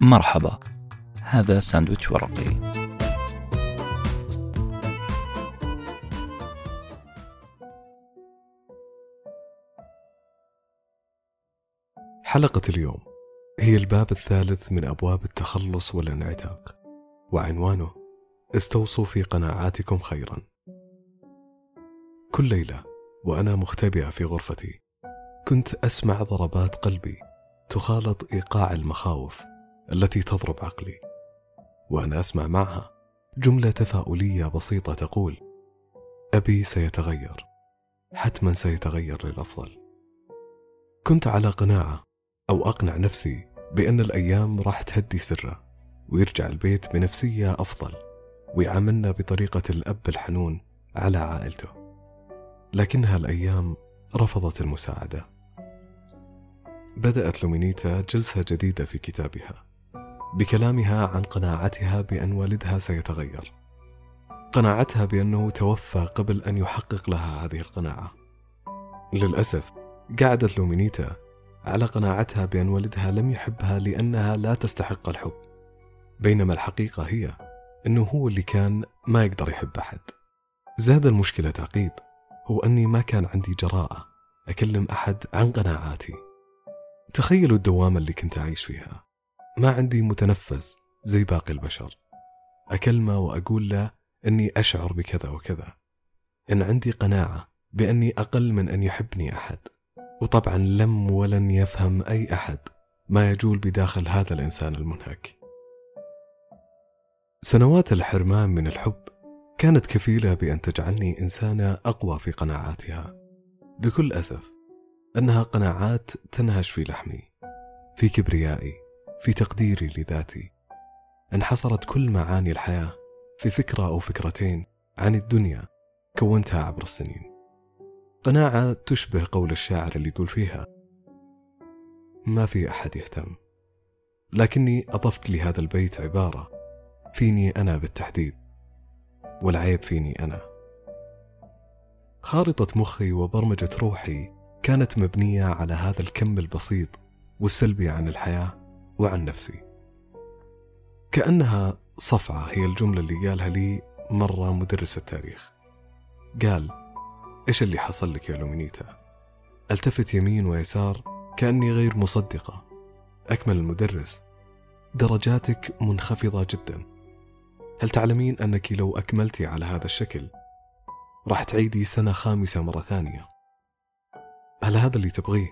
مرحبا. هذا ساندويتش ورقي. حلقة اليوم. هي الباب الثالث من أبواب التخلص والانعتاق. وعنوانه استوصوا في قناعاتكم خيرا. كل ليلة وأنا مختبئة في غرفتي كنت أسمع ضربات قلبي تخالط إيقاع المخاوف. التي تضرب عقلي وأنا أسمع معها جملة تفاؤلية بسيطة تقول أبي سيتغير حتما سيتغير للأفضل. كنت على قناعة أو أقنع نفسي بأن الأيام راح تهدي سره ويرجع البيت بنفسية أفضل ويعاملنا بطريقة الأب الحنون على عائلته. لكنها الأيام رفضت المساعدة. بدأت لومينيتا جلسة جديدة في كتابها. بكلامها عن قناعتها بأن والدها سيتغير. قناعتها بأنه توفى قبل أن يحقق لها هذه القناعة. للأسف قعدت لومينيتا على قناعتها بأن والدها لم يحبها لأنها لا تستحق الحب. بينما الحقيقة هي أنه هو اللي كان ما يقدر يحب أحد. زاد المشكلة تعقيد هو أني ما كان عندي جراءة أكلم أحد عن قناعاتي. تخيلوا الدوامة اللي كنت أعيش فيها. ما عندي متنفس زي باقي البشر. أكلمه وأقول له أني أشعر بكذا وكذا. إن عندي قناعة بأني أقل من أن يحبني أحد. وطبعا لم ولن يفهم أي أحد ما يجول بداخل هذا الإنسان المنهك. سنوات الحرمان من الحب كانت كفيلة بأن تجعلني إنسانة أقوى في قناعاتها. بكل أسف أنها قناعات تنهش في لحمي في كبريائي. في تقديري لذاتي. انحصرت كل معاني الحياة في فكرة أو فكرتين عن الدنيا كونتها عبر السنين. قناعة تشبه قول الشاعر اللي يقول فيها ما في أحد يهتم. لكني أضفت لهذا البيت عبارة فيني أنا بالتحديد والعيب فيني أنا. خارطة مخي وبرمجة روحي كانت مبنية على هذا الكم البسيط والسلبي عن الحياة وعن نفسي. كأنها صفعة هي الجملة اللي قالها لي مرة مدرس التاريخ. قال إيش اللي حصل لك يا لومينيتا؟ التفت يمين ويسار كأني غير مصدقة. أكمل المدرس. درجاتك منخفضة جدا. هل تعلمين أنك لو أكملتي على هذا الشكل راح تعيدي سنة خامسة مرة ثانية؟ هل هذا اللي تبغيه؟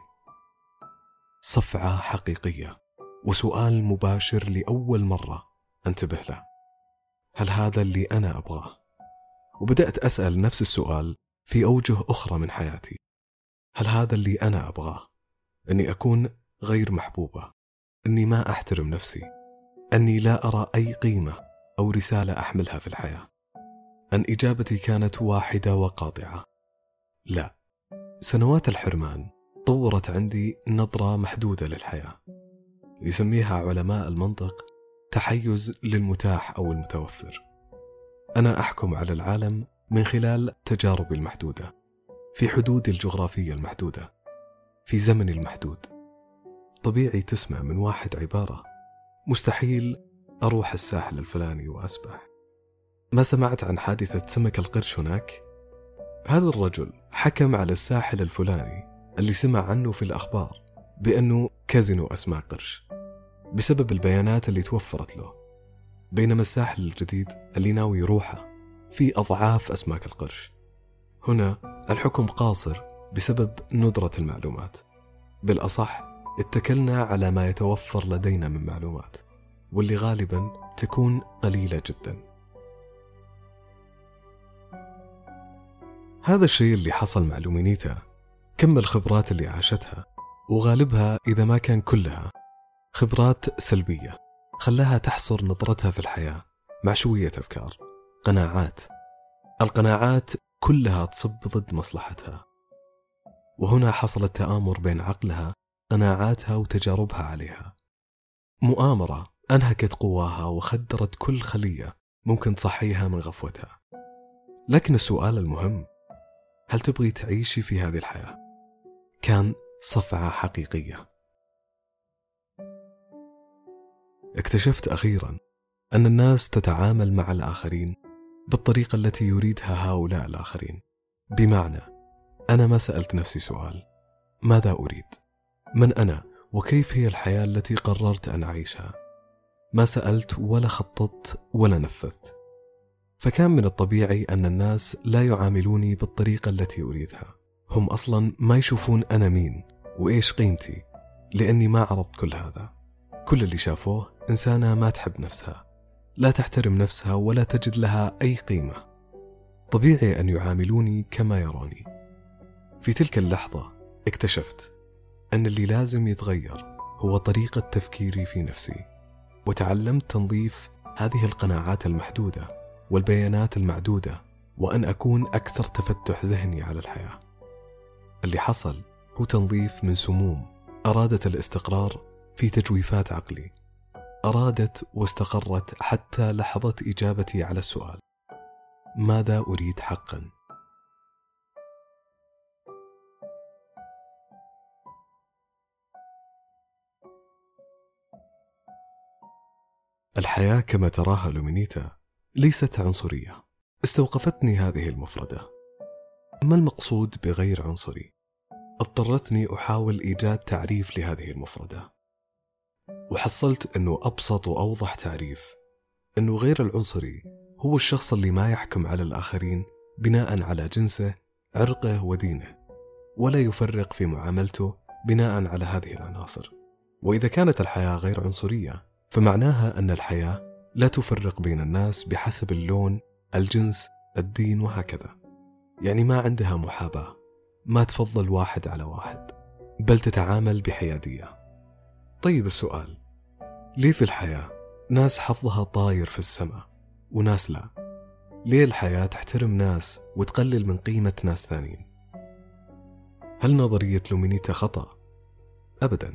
صفعة حقيقية. وسؤال مباشر لأول مرة أنتبه له. هل هذا اللي أنا أبغاه؟ وبدأت أسأل نفس السؤال في أوجه أخرى من حياتي. هل هذا اللي أنا أبغاه؟ أني أكون غير محبوبة. أني ما أحترم نفسي. أني لا أرى أي قيمة أو رسالة أحملها في الحياة. أن إجابتي كانت واحدة وقاطعة. لا. سنوات الحرمان طورت عندي نظرة محدودة للحياة. يسميها علماء المنطق تحيز للمتاح أو المتوفر. أنا أحكم على العالم من خلال تجاربي المحدودة في حدودي الجغرافية المحدودة في زمني المحدود. طبيعي تسمع من واحد عبارة مستحيل أروح الساحل الفلاني وأسبح. ما سمعت عن حادثة سمك القرش هناك؟ هذا الرجل حكم على الساحل الفلاني اللي سمع عنه في الأخبار بأنه كازينو أسماك قرش. بسبب البيانات اللي توفرت له. بينما الساحل الجديد اللي ناوي يروحه في أضعاف أسماك القرش. هنا الحكم قاصر بسبب ندرة المعلومات. بالأصح اتكلنا على ما يتوفر لدينا من معلومات واللي غالبا تكون قليلة جدا. هذا الشيء اللي حصل مع لومينيتا كم الخبرات اللي عاشتها وغالبها إذا ما كان كلها خبرات سلبية خلاها تحصر نظرتها في الحياة مع شوية أفكار. قناعات. القناعات كلها تصب ضد مصلحتها. وهنا حصل التآمر بين عقلها قناعاتها وتجاربها عليها. مؤامرة أنهكت قواها وخدرت كل خلية ممكن تصحيها من غفوتها. لكن السؤال المهم هل تبغي تعيشي في هذه الحياة؟ كان صفعة حقيقية. اكتشفت أخيرا أن الناس تتعامل مع الآخرين بالطريقة التي يريدها هؤلاء الآخرين بمعنى أنا ما سألت نفسي سؤال ماذا أريد؟ من أنا؟ وكيف هي الحياة التي قررت أن أعيشها؟ ما سألت ولا خططت ولا نفذت فكان من الطبيعي أن الناس لا يعاملوني بالطريقة التي أريدها هم أصلا ما يشوفون أنا مين وإيش قيمتي لأني ما عرضت كل هذا كل اللي شافوه إنسانة ما تحب نفسها لا تحترم نفسها ولا تجد لها أي قيمة. طبيعي أن يعاملوني كما يروني. في تلك اللحظة اكتشفت أن اللي لازم يتغير هو طريقة تفكيري في نفسي وتعلمت تنظيف هذه القناعات المحدودة والبيانات المعدودة وأن أكون أكثر تفتح ذهني على الحياة. اللي حصل هو تنظيف من سموم أرادت الاستقرار في تجويفات عقلي. أرادت واستقرت حتى لحظة إجابتي على السؤال. ماذا أريد حقا؟ الحياة كما تراها لومينيتا ليست عنصرية. استوقفتني هذه المفردة. ما المقصود بغير عنصري؟ اضطرتني أحاول إيجاد تعريف لهذه المفردة. وحصلت أنه أبسط وأوضح تعريف أنه غير العنصري هو الشخص اللي ما يحكم على الآخرين بناء على جنسه عرقه ودينه ولا يفرق في معاملته بناء على هذه العناصر. وإذا كانت الحياة غير عنصرية فمعناها أن الحياة لا تفرق بين الناس بحسب اللون الجنس الدين وهكذا. يعني ما عندها محاباة ما تفضل واحد على واحد بل تتعامل بحيادية. طيب السؤال. ليه في الحياة ناس حظها طاير في السماء وناس لا؟ ليه الحياة تحترم ناس وتقلل من قيمة ناس ثانيين؟ هل نظرية لومينيتا خطأ؟ ابدا.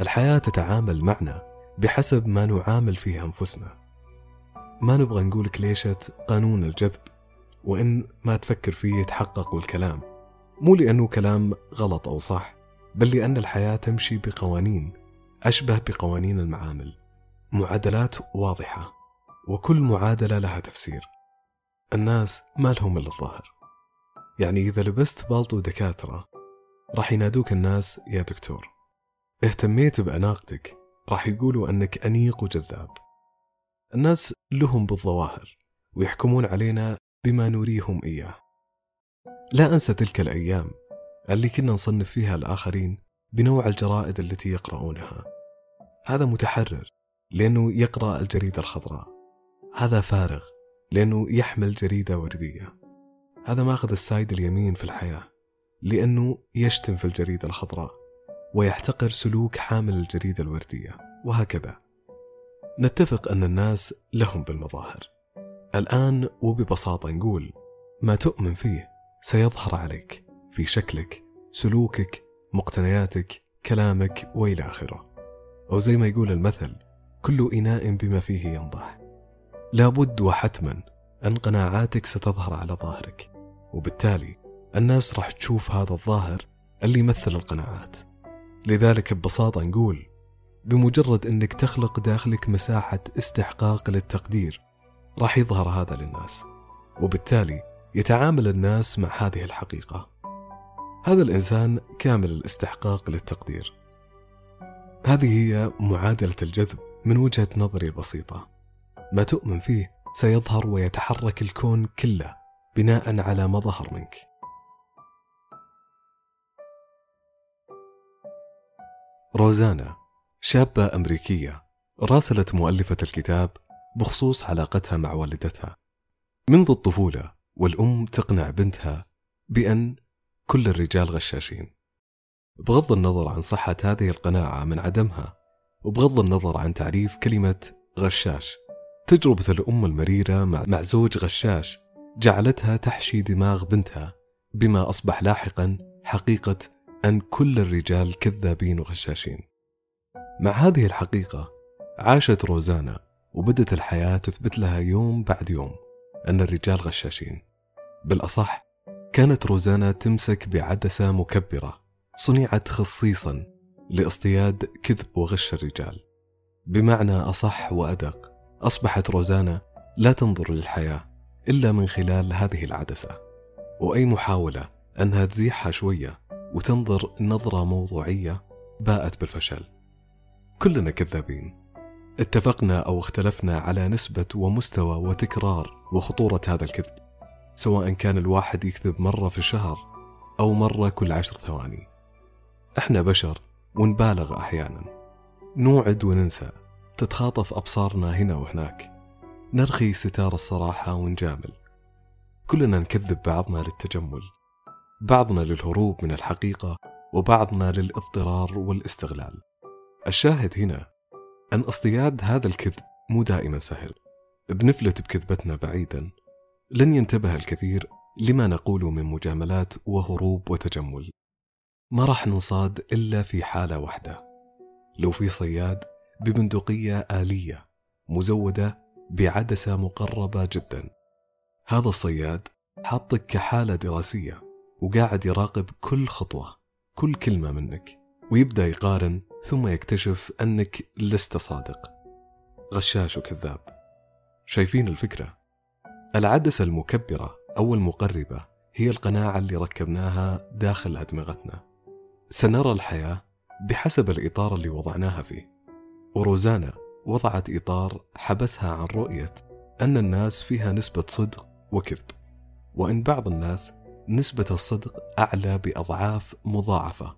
الحياة تتعامل معنا بحسب ما نعامل فيه أنفسنا. ما نبغى نقول كليشة قانون الجذب وإن ما تفكر فيه يتحقق والكلام. مو لأنه كلام غلط أو صح بل لأن الحياة تمشي بقوانين أشبه بقوانين المعامل. معادلات واضحة وكل معادلة لها تفسير. الناس ما لهم إلا الظاهر. يعني إذا لبست بالطو دكاترة راح ينادوك الناس يا دكتور اهتميت بأناقتك. راح يقولوا أنك أنيق وجذاب. الناس لهم بالظواهر ويحكمون علينا بما نريهم إياه. لا أنسى تلك الأيام اللي كنا نصنف فيها الآخرين بنوع الجرائد التي يقرؤونها. هذا متحرر لأنه يقرأ الجريدة الخضراء. هذا فارغ لأنه يحمل جريدة وردية. هذا ماخذ السايد اليمين في الحياة لأنه يشتم في الجريدة الخضراء ويحتقر سلوك حامل الجريدة الوردية وهكذا. نتفق أن الناس لهم بالمظاهر. الآن وببساطة نقول ما تؤمن فيه سيظهر عليك في شكلك سلوكك مقتنياتك كلامك وإلى آخره. أو زي ما يقول المثل كل إناء بما فيه ينضح. لابد وحتما أن قناعاتك ستظهر على ظاهرك وبالتالي الناس راح تشوف هذا الظاهر اللي يمثل القناعات. لذلك ببساطة نقول بمجرد أنك تخلق داخلك مساحة استحقاق للتقدير راح يظهر هذا للناس وبالتالي يتعامل الناس مع هذه الحقيقة. هذا الإنسان كامل الاستحقاق للتقدير. هذه هي معادلة الجذب من وجهة نظري البسيطة ما تؤمن فيه سيظهر ويتحرك الكون كله بناء على ما ظهر منك. روزانا شابة أمريكية راسلت مؤلفة الكتاب بخصوص علاقتها مع والدتها. منذ الطفولة والأم تقنع بنتها بأن كل الرجال غشاشين. بغض النظر عن صحة هذه القناعة من عدمها وبغض النظر عن تعريف كلمة غشاش تجربة الأم المريرة مع زوج غشاش جعلتها تحشي دماغ بنتها بما أصبح لاحقا حقيقة أن كل الرجال كذابين وغشاشين. مع هذه الحقيقة عاشت روزانا وبدت الحياة تثبت لها يوم بعد يوم أن الرجال غشاشين. بالأصح كانت روزانا تمسك بعدسة مكبرة صنعت خصيصا لاصطياد كذب وغش الرجال. بمعنى أصح وأدق أصبحت روزانا لا تنظر للحياة إلا من خلال هذه العدسة. وأي محاولة أنها تزيحها شوية وتنظر نظرة موضوعية باءت بالفشل. كلنا كذابين. اتفقنا أو اختلفنا على نسبة ومستوى وتكرار وخطورة هذا الكذب سواء كان الواحد يكذب مرة في الشهر أو مرة كل عشر ثواني. إحنا بشر ونبالغ أحيانا. نوعد وننسى. تتخاطف أبصارنا هنا وهناك. نرخي ستار الصراحة ونجامل. كلنا نكذب بعضنا للتجمل. بعضنا للهروب من الحقيقة وبعضنا للاضطرار والاستغلال. الشاهد هنا أن اصطياد هذا الكذب مو دائما سهل. بنفلت بكذبتنا بعيدا. لن ينتبه الكثير لما نقول من مجاملات وهروب وتجمل. ما راح ننصاد إلا في حالة واحدة. لو في صياد ببندقية آلية مزودة بعدسة مقربة جدا. هذا الصياد حاطك كحالة دراسية وقاعد يراقب كل خطوة كل كلمة منك ويبدأ يقارن ثم يكتشف أنك لست صادق. غشاش وكذاب. شايفين الفكرة؟ العدسة المكبرة أو المقربة هي القناعة اللي ركبناها داخل أدمغتنا. سنرى الحياة بحسب الإطار اللي وضعناها فيه. وروزانا وضعت إطار حبسها عن رؤية أن الناس فيها نسبة صدق وكذب وأن بعض الناس نسبة الصدق أعلى بأضعاف مضاعفة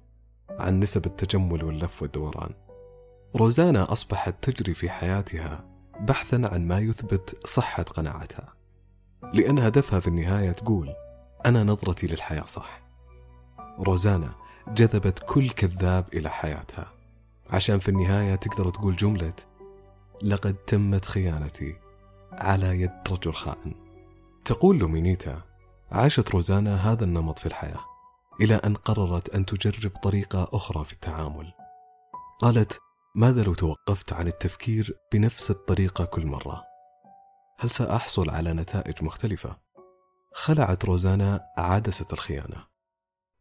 عن نسب التجمل واللف والدوران. روزانا أصبحت تجري في حياتها بحثا عن ما يثبت صحة قناعتها لأن هدفها في النهاية تقول أنا نظرتي للحياة صح. روزانا جذبت كل كذاب إلى حياتها عشان في النهاية تقدر تقول جملة لقد تمت خيانتي على يد رجل خائن تقول لومينيتا عاشت روزانا هذا النمط في الحياة إلى أن قررت أن تجرب طريقة أخرى في التعامل قالت ماذا لو توقفت عن التفكير بنفس الطريقة كل مرة؟ هل سأحصل على نتائج مختلفة؟ خلعت روزانا عدسة الخيانة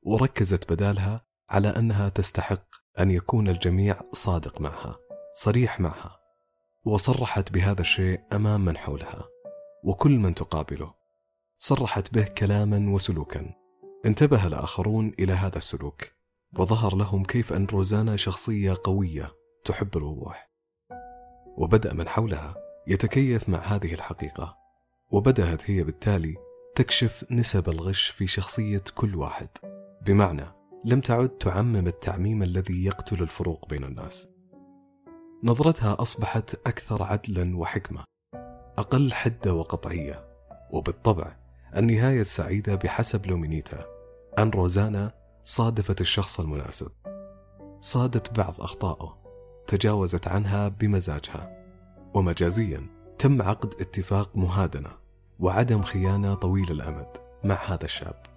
وركزت بدالها على أنها تستحق أن يكون الجميع صادق معها صريح معها وصرحت بهذا الشيء أمام من حولها وكل من تقابله. صرحت به كلاما وسلوكا. انتبه الآخرون إلى هذا السلوك وظهر لهم كيف أن روزانا شخصية قوية تحب الوضوح. وبدأ من حولها يتكيف مع هذه الحقيقة وبدأت هي بالتالي تكشف نسب الغش في شخصية كل واحد. بمعنى لم تعد تعمم التعميم الذي يقتل الفروق بين الناس. نظرتها أصبحت أكثر عدلا وحكمة أقل حدة وقطعية. وبالطبع النهاية السعيدة بحسب لومينيتا أن روزانا صادفت الشخص المناسب. صادت بعض أخطائه تجاوزت عنها بمزاجها. ومجازيا تم عقد اتفاق مهادنة وعدم خيانة طويل الأمد مع هذا الشاب.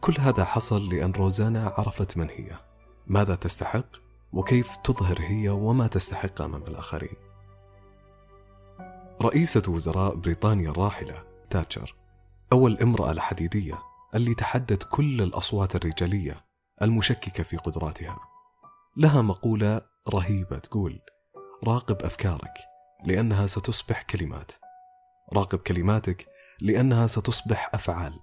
كل هذا حصل لأن روزانا عرفت من هي. ماذا تستحق؟ وكيف تظهر هي؟ وما تستحق أمام الآخرين؟ رئيسة وزراء بريطانيا الراحلة تاتشر. أول امرأة الحديدية اللي تحدت كل الأصوات الرجالية المشككة في قدراتها. لها مقولة رهيبة تقول راقب أفكارك لأنها ستصبح كلمات. راقب كلماتك لأنها ستصبح أفعال.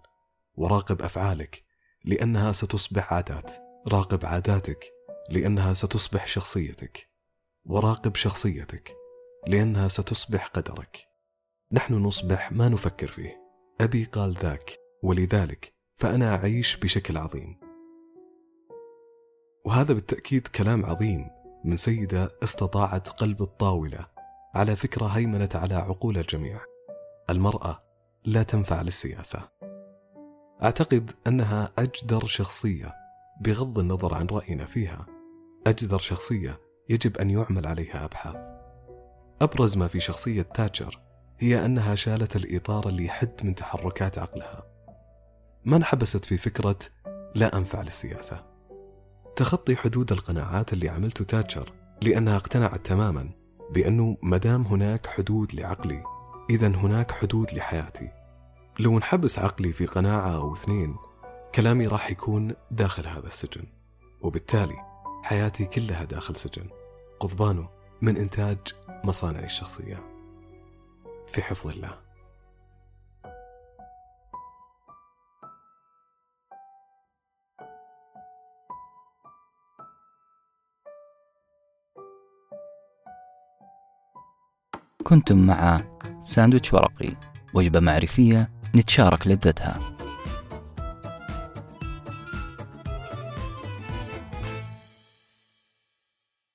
وراقب أفعالك لأنها ستصبح عادات. راقب عاداتك لأنها ستصبح شخصيتك. وراقب شخصيتك لأنها ستصبح قدرك. نحن نصبح ما نفكر فيه. أبي قال ذاك ولذلك فأنا أعيش بشكل عظيم. وهذا بالتأكيد كلام عظيم من سيدة استطاعت قلب الطاولة على فكرة هيمنت على عقول الجميع. المرأة لا تنفع للسياسة. أعتقد أنها أجدر شخصية بغض النظر عن رأينا فيها. أجدر شخصية يجب أن يعمل عليها أبحاث. أبرز ما في شخصية تاتشر هي أنها شالت الإطار اللي يحد من تحركات عقلها. ما انحبست في فكرة لا أنفع للسياسة. تخطي حدود القناعات اللي عملته تاتشر لأنها اقتنعت تماما بأنه مدام هناك حدود لعقلي إذا هناك حدود لحياتي. لو انحبس عقلي في قناعة أو اثنين كلامي راح يكون داخل هذا السجن وبالتالي حياتي كلها داخل سجن قضبانه من إنتاج مصانعي الشخصية. في حفظ الله. كنتم مع ساندويتش ورقي وجبة معرفية نتشارك لذتها.